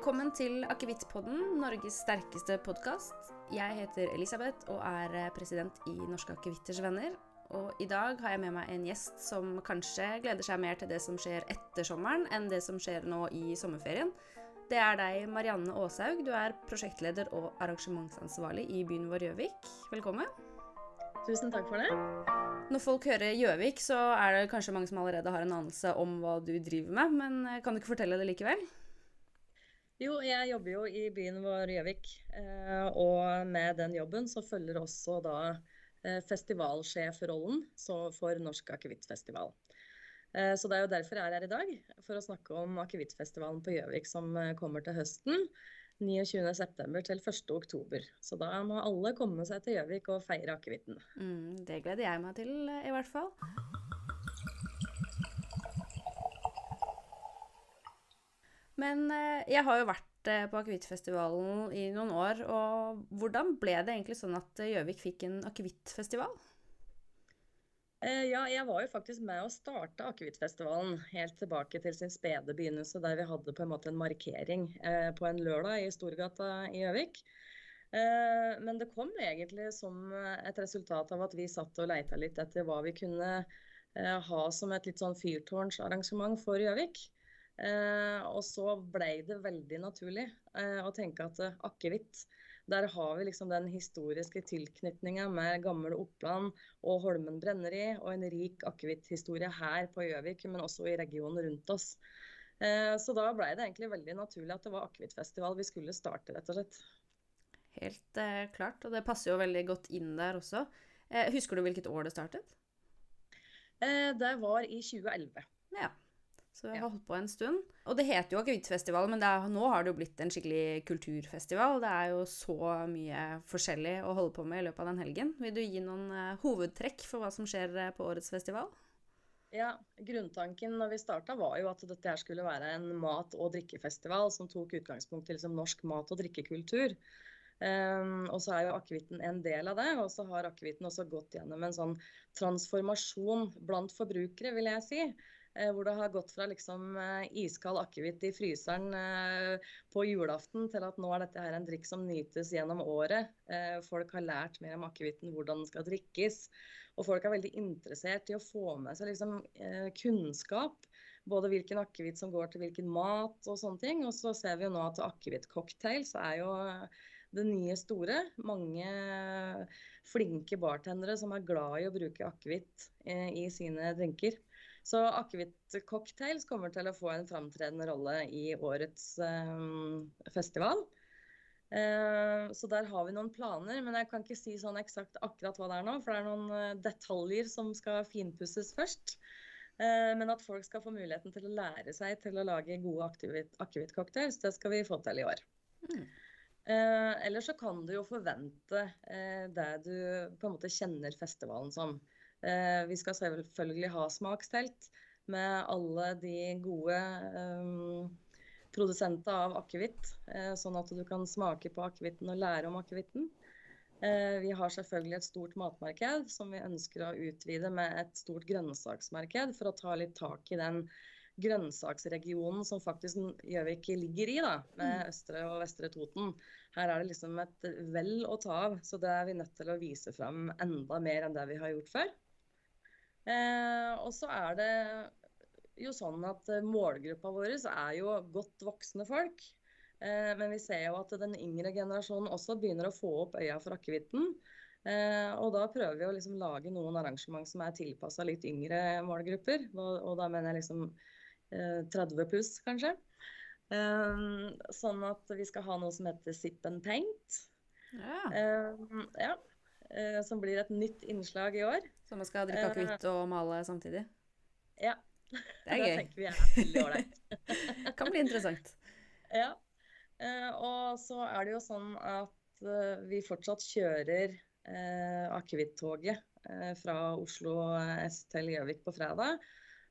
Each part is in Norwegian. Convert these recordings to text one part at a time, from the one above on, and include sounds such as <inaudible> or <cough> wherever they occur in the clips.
Velkommen til Akevittpodden, Norges sterkeste podkast. Jeg heter Elisabeth og er president i Norske akevitters venner. Og i dag har jeg med meg en gjest som kanskje gleder seg mer til det som skjer etter sommeren, enn det som skjer nå i sommerferien. Det er deg, Marianne Aashaug. Du er prosjektleder og arrangementsansvarlig i byen vår Gjøvik. Velkommen. Tusen takk for det. Når folk hører Gjøvik, så er det kanskje mange som allerede har en anelse om hva du driver med, men kan du ikke fortelle det likevel? Jo, jeg jobber jo i byen vår Gjøvik. Eh, og med den jobben så følger også da eh, festivalsjefrollen for Norsk akevittfestival. Eh, så det er jo derfor jeg er her i dag, for å snakke om akevittfestivalen på Gjøvik som kommer til høsten. 29.9. til 1.10. Så da må alle komme seg til Gjøvik og feire akevitten. Mm, det gleder jeg meg til, i hvert fall. Men eh, jeg har jo vært eh, på akevittfestivalen i noen år. Og hvordan ble det egentlig sånn at Gjøvik fikk en akevittfestival? Eh, ja, jeg var jo faktisk med å starte akevittfestivalen helt tilbake til sin spede begynnelse, der vi hadde på en måte en markering på en lørdag i Storgata i Gjøvik. Men det kom egentlig som et resultat av at vi satt og leita litt etter hva vi kunne ha som et litt sånn fyrtårnsarrangement for Gjøvik. Eh, og så ble det veldig naturlig eh, å tenke at eh, akevitt, der har vi liksom den historiske tilknytninga med gamle Oppland og Holmen brenneri, og en rik akevitthistorie her på Gjøvik, men også i regionen rundt oss. Eh, så da ble det egentlig veldig naturlig at det var akevittfestival vi skulle starte, rett og slett. Helt eh, klart, og det passer jo veldig godt inn der også. Eh, husker du hvilket år det startet? det var i 2011. Ja. Så jeg har holdt på en stund. Og det heter jo akevittfestival, men er, nå har det jo blitt en skikkelig kulturfestival. Det er jo så mye forskjellig å holde på med i løpet av den helgen. Vil du gi noen uh, hovedtrekk for hva som skjer uh, på årets festival? Ja, Grunntanken når vi starta var jo at dette her skulle være en mat- og drikkefestival som tok utgangspunkt i liksom norsk mat- og drikkekultur. Um, og så er jo akevitten en del av det. Og så har akevitten også gått gjennom en sånn transformasjon blant forbrukere, vil jeg si. Eh, hvor det har gått fra liksom eh, iskald akevitt i fryseren eh, på julaften til at nå er dette her en drikk som nytes gjennom året. Folk har lært mer om akevitten, hvordan den skal drikkes. Og folk er veldig interessert i å få med seg liksom, kunnskap. Både hvilken akevitt som går til hvilken mat og sånne ting. Og så ser vi jo nå at akevittcocktails er jo det nye store. Mange flinke bartendere som er glad i å bruke akevitt i sine drinker. Så akevittcocktails kommer til å få en framtredende rolle i årets um, festival. Uh, så der har vi noen planer, men jeg kan ikke si sånn eksakt akkurat hva det er nå. For det er noen uh, detaljer som skal finpusses først. Men at folk skal få muligheten til å lære seg til å lage gode akevittcocktails, det skal vi få til i år. Mm. Eller så kan du jo forvente det du på en måte kjenner festivalen som. Eh, vi skal selvfølgelig ha smakstelt med alle de gode um, produsenter av akevitt, eh, sånn at du kan smake på akevitten og lære om akevitten. Vi har selvfølgelig et stort matmarked som vi ønsker å utvide med et stort grønnsaksmarked for å ta litt tak i den grønnsaksregionen som faktisk Gjøvik ligger i, da, med mm. Østre og Vestre Toten. Her er det liksom et vel å ta av, så det er vi nødt til å vise fram enda mer enn det vi har gjort før. Eh, og så er det jo sånn at eh, målgruppa vår er jo godt voksne folk. Eh, men vi ser jo at den yngre generasjonen også begynner å få opp øya for akevitten. Eh, og da prøver vi å liksom lage noen arrangement som er tilpassa litt yngre målgrupper. Og, da mener jeg liksom 30 eh, pluss, kanskje. Sånn at vi skal ha noe som heter Sip and Paint. Ja. ja. Som blir et nytt innslag i år. Så man skal drikke akevitt og male samtidig? Ja. Det er <laughs> gøy. Det tenker vi er veldig ålreit. <laughs> kan bli interessant. <laughs> Ja. Eh, og så er det jo sånn at eh, vi fortsatt kjører eh, akevittoget fra Oslo S til Gjøvik på fredag.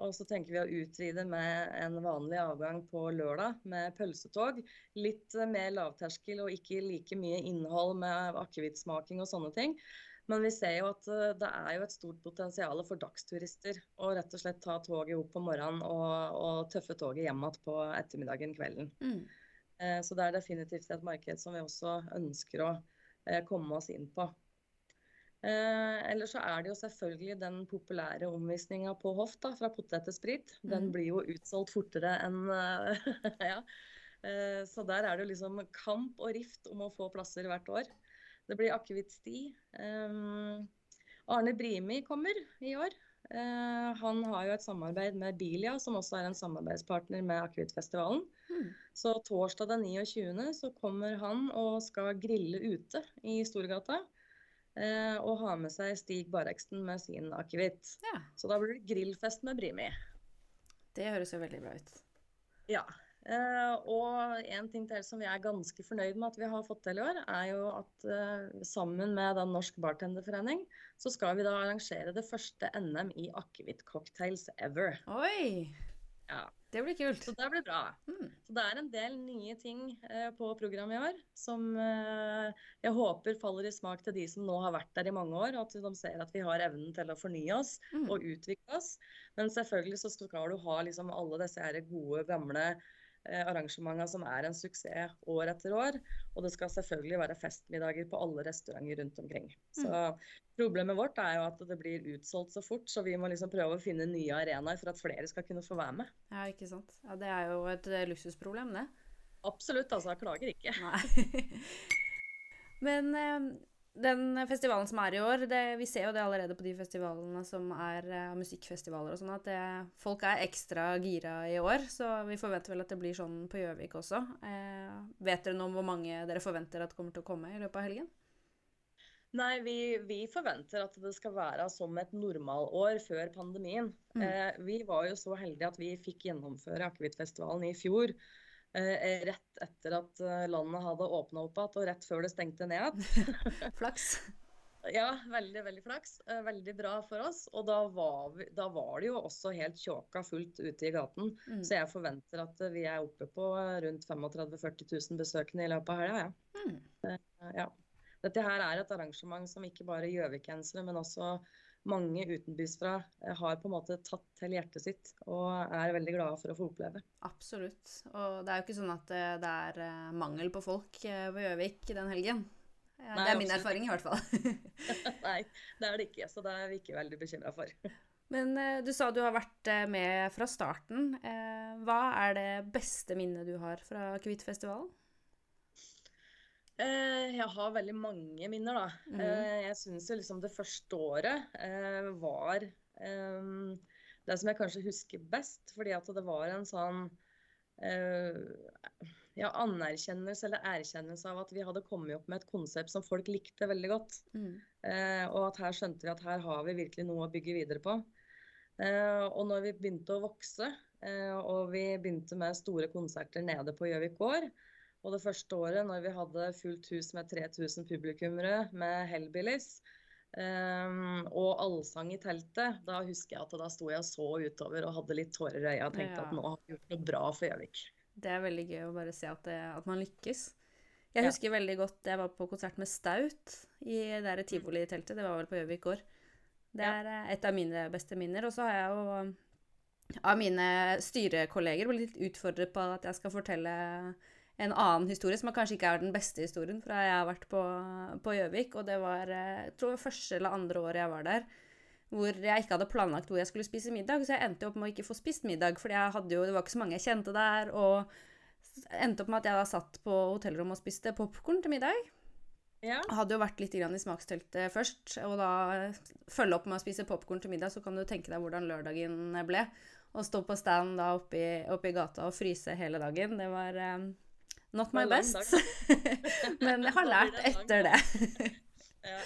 Og så tenker vi å utvide med en vanlig avgang på lørdag med pølsetog. Litt mer lavterskel og ikke like mye innhold med akevittsmaking og sånne ting. Men vi ser jo at eh, det er jo et stort potensial for dagsturister å rett og slett ta toget opp på morgenen og, og tøffe toget hjem igjen på ettermiddagen kvelden. Mm. Eh, så det er definitivt et marked som vi også ønsker å eh, komme oss inn på. Eh, eller så er det jo selvfølgelig den populære omvisninga på hoff da, fra potet til sprit. Den Mm. blir jo utsolgt fortere enn eh, <laughs> Ja. Eh, så der er det jo liksom kamp og rift om å få plasser hvert år. Det blir akevittsti. Um, Arne Brimi kommer i år. Eh, han har jo et samarbeid med Bilia, som også er en samarbeidspartner med Akevittfestivalen. Mm. Så torsdag den 29. så kommer han og skal grille ute i Storgata. Eh, og ha med seg Stig Bareksten med sin akevitt. Ja. Så da blir det grillfest med Brimi. Det høres jo veldig bra ut. Ja. Eh, og en ting til som vi er ganske fornøyd med at vi har fått til i år, er jo at eh, sammen med den Norsk Bartenderforening, så skal vi da arrangere det første NM i akevittcocktails ever. Oi! Ja. Det blir kult. Så det blir bra. Mm. Så det er en del nye ting eh, på programmet i år som eh, jeg håper faller i smak til de som nå har vært der i mange år, og at de ser at vi har evnen til å fornye oss Mm. og utvikle oss. Men selvfølgelig så skal du ha liksom alle disse gode, gamle eh, arrangementene som er en suksess år etter år. Og det skal selvfølgelig være festmiddager på alle restauranter rundt omkring. Så problemet vårt er jo at det blir utsolgt så fort, så vi må liksom prøve å finne nye arenaer for at flere skal kunne få være med. Ja, ikke sant. Ja, det er jo et eh, luksusproblem, det. Absolutt, altså. Jeg klager ikke. Nei. <laughs> Men eh, den festivalen som er i år, det, vi ser jo det allerede på de festivalene som er uh, musikkfestivaler og sånn, at det, folk er ekstra gira i år. Så vi forventer vel at det blir sånn på Gjøvik også. Eh, vet dere noe om hvor mange dere forventer at kommer til å komme i løpet av helgen? Nei, vi, vi forventer at det skal være som et normalår før pandemien. Mm. Eh, vi var jo så heldige at vi fikk gjennomføre Akevittfestivalen i fjor. Eh, rett etter at eh, landet hadde åpna opp igjen, og rett før det stengte ned igjen. <laughs> Flaks. Ja, veldig, veldig flaks. Eh, veldig bra for oss. Og da var, vi, da var det jo også helt tjåka fullt ute i gaten. Mm. Så jeg forventer at vi er oppe på rundt 35 000-40 000 besøkende i løpet av helga. Ja. Mm. Eh, ja. Dette her er et arrangement som ikke bare gjøvikensere, men også mange utenbysfra eh, har på en måte tatt til hjertet sitt og er veldig glade for å få oppleve. Absolutt. Og det er jo ikke sånn at eh, det er eh, mangel på folk ved Gjøvik den helgen. Ja, Nei, det er min absolutt erfaring, i hvert fall. <laughs> Nei, det er det ikke, så det er vi ikke veldig bekymra for. <laughs> Men du sa du har vært med fra starten. Hva er det beste minnet du har fra Akevittfestivalen? Eh, jeg har veldig mange minner, da. Mhm. Eh, jeg syns jo liksom det første året eh, var det som jeg kanskje husker best, fordi at det var en sånn ja, anerkjennelse eller erkjennelse av at vi hadde kommet opp med et konsept som folk likte veldig godt. Mm. Og at her skjønte vi at her har vi virkelig noe å bygge videre på. Og når vi begynte å vokse, og vi begynte med store konserter nede på Gjøvik gård, og det første året når vi hadde fullt hus med 3000 publikummere med Hellbillies, um, og allsang i teltet, da husker jeg at da sto jeg og så utover og hadde litt tårer i øya og tenkte Ja. at nå har vi gjort noe bra for Gjøvik. Det er veldig gøy å bare se at, det, at man lykkes. Jeg Ja. husker veldig godt jeg var på konsert med Staut i det tivoli-teltet. Det var vel på Gjøvik gård. Det er ja. et av mine beste minner. Og så har jeg jo av mine styrekolleger blitt litt utfordret på at jeg skal fortelle en annen historie, som kanskje ikke er den beste historien fra jeg har vært på på Gjøvik. Og det var eh, jeg tror første eller andre året jeg var der, hvor jeg ikke hadde planlagt hvor jeg skulle spise middag. Så jeg endte opp med å ikke få spist middag, for det var ikke så mange jeg kjente der. Og endte opp med at jeg da satt på hotellrommet og spiste popkorn til middag. Ja, hadde jo vært litt grann i smaksteltet først, og da følge opp med å spise popkorn til middag, så kan du tenke deg hvordan lørdagen ble. Å stå på stand da oppe i, oppe i gata og fryse hele dagen, det var eh, not my best. <laughs> <laughs> Men jeg har lært etter det. <laughs> Ja.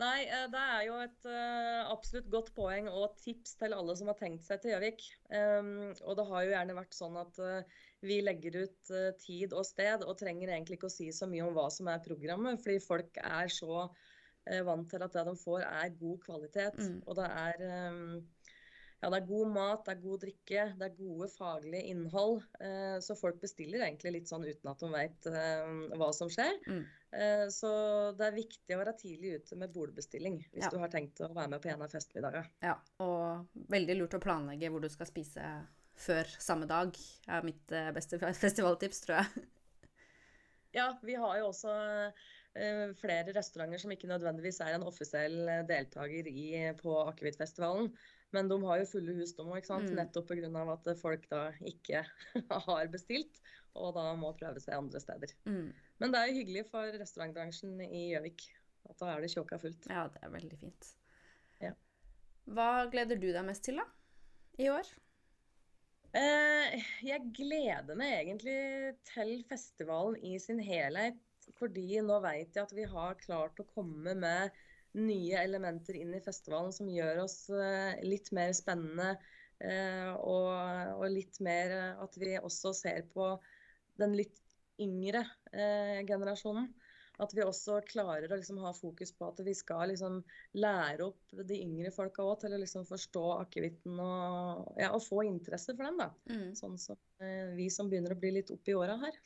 Nei, eh, det er jo et eh, absolutt godt poeng og tips til alle som har tenkt seg til Gjøvik. Um, og det har jo gjerne vært sånn at uh, vi legger ut uh, tid og sted, og trenger egentlig ikke å si så mye om hva som er programmet, fordi folk er så uh, vant til at det de får er god kvalitet. Mm. Og det er um, ja, det er god mat, det er god drikke, det er gode faglige innhold. Eh, så folk bestiller egentlig litt sånn uten at de vet eh, hva som skjer. Mm. Eh, Så det er viktig å være tidlig ute med bordbestilling hvis Ja. du har tenkt å være med på en av festmiddagene. Ja, og veldig lurt å planlegge hvor du skal spise før samme dag, er mitt beste <laughs> festivaltips, tror jeg. Ja, vi har jo også flere restauranter som ikke nødvendigvis er en offisiell deltaker i, på Akevittfestivalen. Men de har jo fulle hus, de òg. Mm. Nettopp pga. at folk da ikke <laughs> har bestilt, og da må prøve seg andre steder. Mm. Men det er jo hyggelig for restaurantbransjen i Gjøvik. At da er det tjåka fullt. Ja, det er veldig fint. Ja. Hva gleder du deg mest til, da? I år? Eh, jeg gleder meg egentlig til festivalen i sin helhet. Fordi nå vet jeg at vi har klart å komme med nye elementer inn i festivalen som gjør oss eh, litt mer spennende. Eh, og, og, litt mer at vi også ser på den litt yngre eh, generasjonen. At vi også klarer å liksom ha fokus på at vi skal liksom lære opp de yngre folka òg til å liksom forstå akevitten og, ja, og, få interesse for dem. da. Mm. Sånn som eh, vi som begynner å bli litt oppi åra her.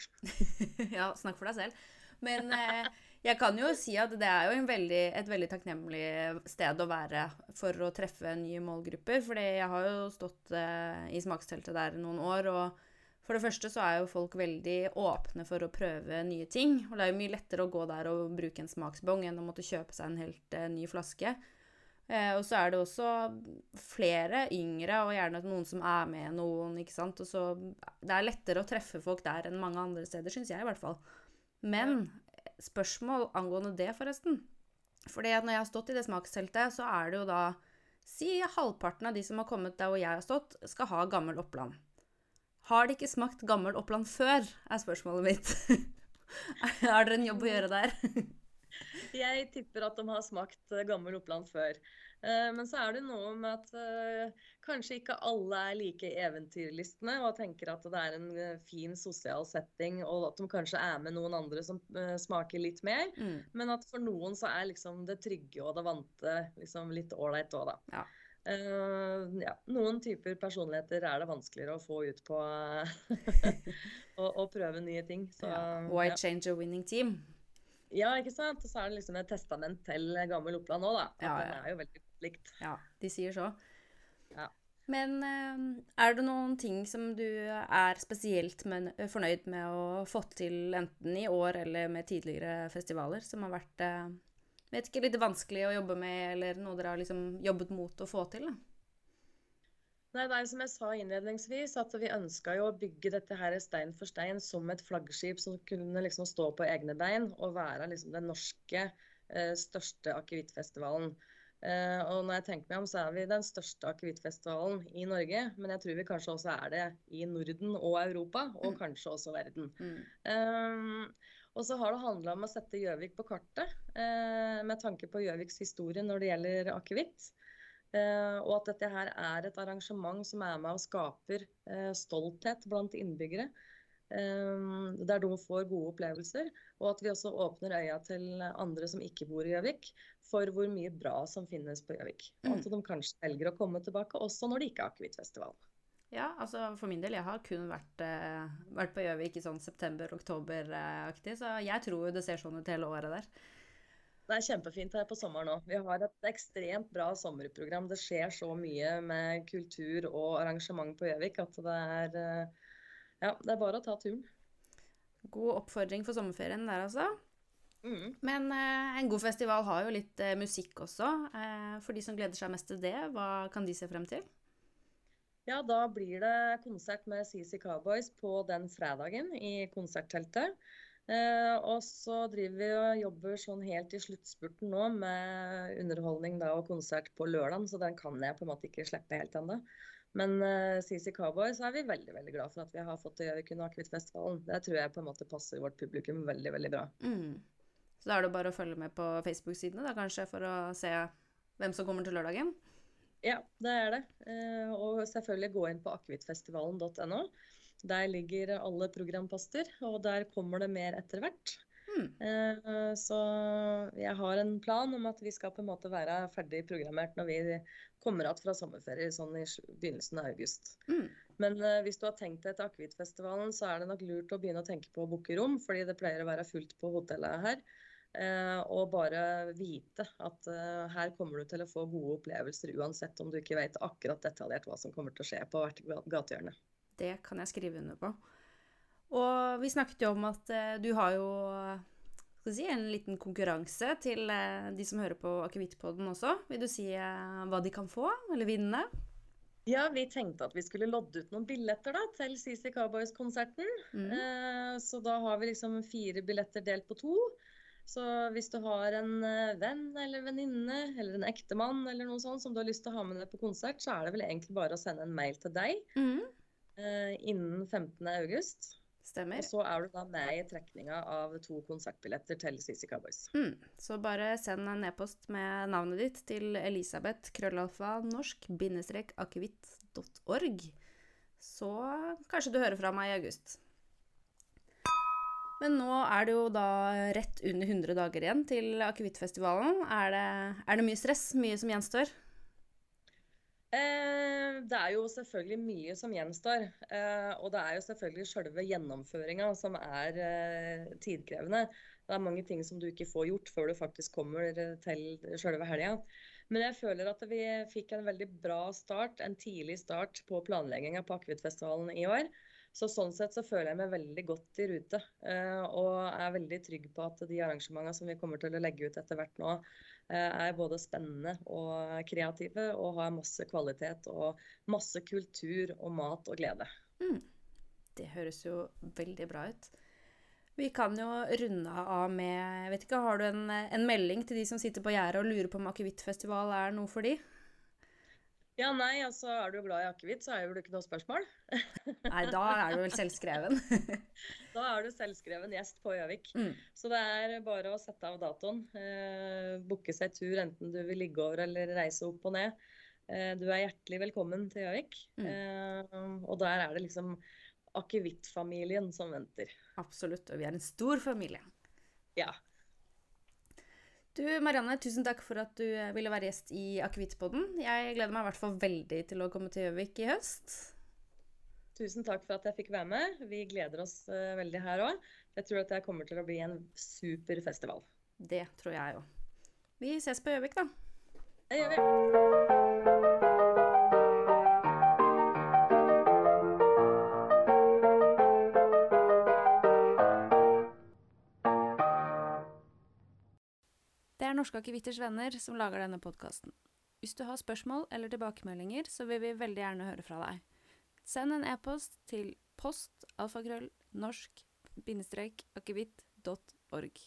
<laughs> ja, snakk for deg selv. Men eh, jeg kan jo si at det er jo veldig, et veldig takknemlig sted å være for å treffe nye målgrupper. fordi jeg har jo stått eh, i smaksteltet der noen år, og for det første så er jo folk veldig åpne for å prøve nye ting. Og det er jo mye lettere å gå der og bruke en smaksbong enn å måtte kjøpe seg en helt eh, ny flaske. Eh, og så er det også flere yngre, og gjerne noen som er med noen, ikke sant. Og så Det er lettere å treffe folk der enn mange andre steder, syns jeg i hvert fall. Men spørsmål angående det, forresten. Fordi når jeg har stått i det smaksteltet, så er det jo da Si halvparten av de som har kommet der hvor jeg har stått, skal ha gammel Oppland. Har de ikke smakt gammel Oppland før, er spørsmålet mitt. <laughs> har dere en jobb å gjøre der? jeg tipper at de har smakt gammel Oppland før. Eh, men så er det noe med at uh, kanskje ikke alle er like eventyrlystne og tenker at det er en uh, fin sosial setting, og at de kanskje er med noen andre som uh, smaker litt mer. Mm. Men at for noen så er liksom det trygge og det vante liksom litt ålreit òg, da. Ja. ja. Noen typer personligheter er det vanskeligere å få ut på <laughs> å prøve nye ting. Så, ja. Why change a winning team? Ja, ikke sant. Og så er det liksom et testament til gammel Oppland òg, da. Ja, ja. Den er jo veldig likt. Ja, de sier så. Ja. Men eh, er det noen ting som du er spesielt men, fornøyd med å fått til enten i år eller med tidligere festivaler, som har vært eh, vet ikke, litt vanskelig å jobbe med, eller noe dere har liksom jobbet mot å få til? da? Nei, det er som jeg sa innledningsvis, at vi ønska jo å bygge dette her stein for stein som et flaggskip som kunne liksom stå på egne bein og være liksom den norske eh, største akevittfestivalen. Uh, og når jeg tenker meg om, så er vi den største akevittfestivalen i Norge. Men jeg tror vi kanskje også er det i Norden og Europa, og mm. kanskje også verden. Mm. Uh, og så har det handla om å sette Gjøvik på kartet, uh, med tanke på Gjøviks historie når det gjelder akevitt. Og at dette her er et arrangement som er med og skaper stolthet blant innbyggere. Der de får gode opplevelser. Og at vi også åpner øya til andre som ikke bor i Gjøvik, for hvor mye bra som finnes på Gjøvik. Og mm. at de kanskje velger å komme tilbake også når de ikke har akevittfestival. Ja, altså for min del, jeg har kun vært, eh, vært på Gjøvik i sånn september-oktober-aktig, så jeg tror det ser sånn ut hele året der. Det er kjempefint her på sommeren òg. Vi har et ekstremt bra sommerprogram. Det skjer så mye med kultur og arrangement på Gjøvik at det er uh, Ja, det er bare å ta turen. God oppfordring for sommerferien der, altså. Mm. Men eh, en god festival har jo litt eh, musikk også. Eh, for de som gleder seg mest til det, hva kan de se frem til? Ja, da blir det konsert med CC Cowboys på den fredagen i konsertteltet. Eh, og så driver vi og jobber sånn helt i sluttspurten nå med underholdning da, og konsert på lørdag, så den kan jeg på en måte ikke slippe helt ennå. Men uh, CC Cowboys er vi veldig veldig glad for at vi har fått til gjøre kun Akevittfestivalen. Det tror jeg på en måte passer vårt publikum veldig veldig bra. Mm. Så da er det bare å følge med på Facebook-sidene da, kanskje, for å se hvem som kommer til lørdagen? Ja, det er det. Uh, og selvfølgelig gå inn på akevittfestivalen.no. Der ligger alle programposter, og der kommer det mer etter hvert. Eh, så jeg har en plan om at vi skal på en måte være ferdig programmert når vi kommer igjen fra sommerferie sånn i begynnelsen av august. Mm. Men uh, hvis du har tenkt deg til Akevittfestivalen, så er det nok lurt å begynne å tenke på å booke rom, fordi det pleier å være fullt på hotellet her. Eh, og bare vite at eh, her kommer du til å få gode opplevelser uansett om du ikke vet akkurat detaljert hva som kommer til å skje på hvert gatehjørne. Det kan jeg skrive under på. Og vi snakket jo om at eh, du har jo skal si, en liten konkurranse til eh, de som hører på Akevittpodden også. Vil du si eh, hva de kan få, eller vinne? Ja, vi tenkte at vi skulle lodde ut noen billetter da, til CC Cowboys-konserten. Mm. Eh, så da har vi liksom fire billetter delt på to. Så hvis du har en eh, venn eller venninne eller en ektemann eller noe sånt som du har lyst til å ha med deg på konsert, så er det vel egentlig bare å sende en mail til deg Mm. eh, innen 15. august. Stemmer. Og så er du da med i trekninga av to konsertbilletter til CC Cowboys. Mm. Så bare send en e-post med navnet ditt til elisabeth krøllalfa norsk bindestrek akevitt.org. Så kanskje du hører fra meg i august. Men nå er det jo da rett under 100 dager igjen til akevittfestivalen. Er, er det mye stress? Mye som gjenstår? Eh, det er jo selvfølgelig mye som gjenstår. Eh, og det er jo selvfølgelig sjølve gjennomføringa som er eh, tidkrevende. Det er mange ting som du ikke får gjort før du faktisk kommer til selve helga. Men jeg føler at vi fikk en veldig bra start, en tidlig start på planlegginga på Akevittfestivalen i år. Så sånn sett så føler jeg meg veldig godt i rute. og er veldig trygg på at de arrangementene som vi kommer til å legge ut etter hvert nå, er både spennende og kreative og har masse kvalitet og masse kultur og mat og glede. Mm. Det høres jo veldig bra ut. Vi kan jo runde av med vet ikke, Har du en, en melding til de som sitter på gjerdet og lurer på om akevittfestival er noe for de? Ja, nei, altså er du glad i akevitt, så er det ikke noe spørsmål. <laughs> Nei, da er du vel selvskreven. <laughs> Da er du selvskreven gjest på Gjøvik. Mm. Så det er bare å sette av datoen. Eh, Booke seg tur, enten du vil ligge over eller reise opp og ned. Eh, du er hjertelig velkommen til Gjøvik. Mm. Eh, og der er det liksom akevittfamilien som venter. Absolutt. Og vi er en stor familie. Ja. Du, Marianne, tusen takk for at du ville være gjest i Akevittpodden. Jeg gleder meg i hvert fall veldig til å komme til Gjøvik i høst. Tusen takk for at jeg fikk være med. Vi gleder oss eh, veldig her òg. Jeg tror at det kommer til å bli en super festival. Det tror jeg òg. Vi ses på Gjøvik, da. Det gjør vi. Norske Akevitters venner som lager denne podkasten. Hvis du har spørsmål eller tilbakemeldinger, så vil vi veldig gjerne høre fra deg. Send en e-post til post alfakrøll norsk bindestrek akevitt.org.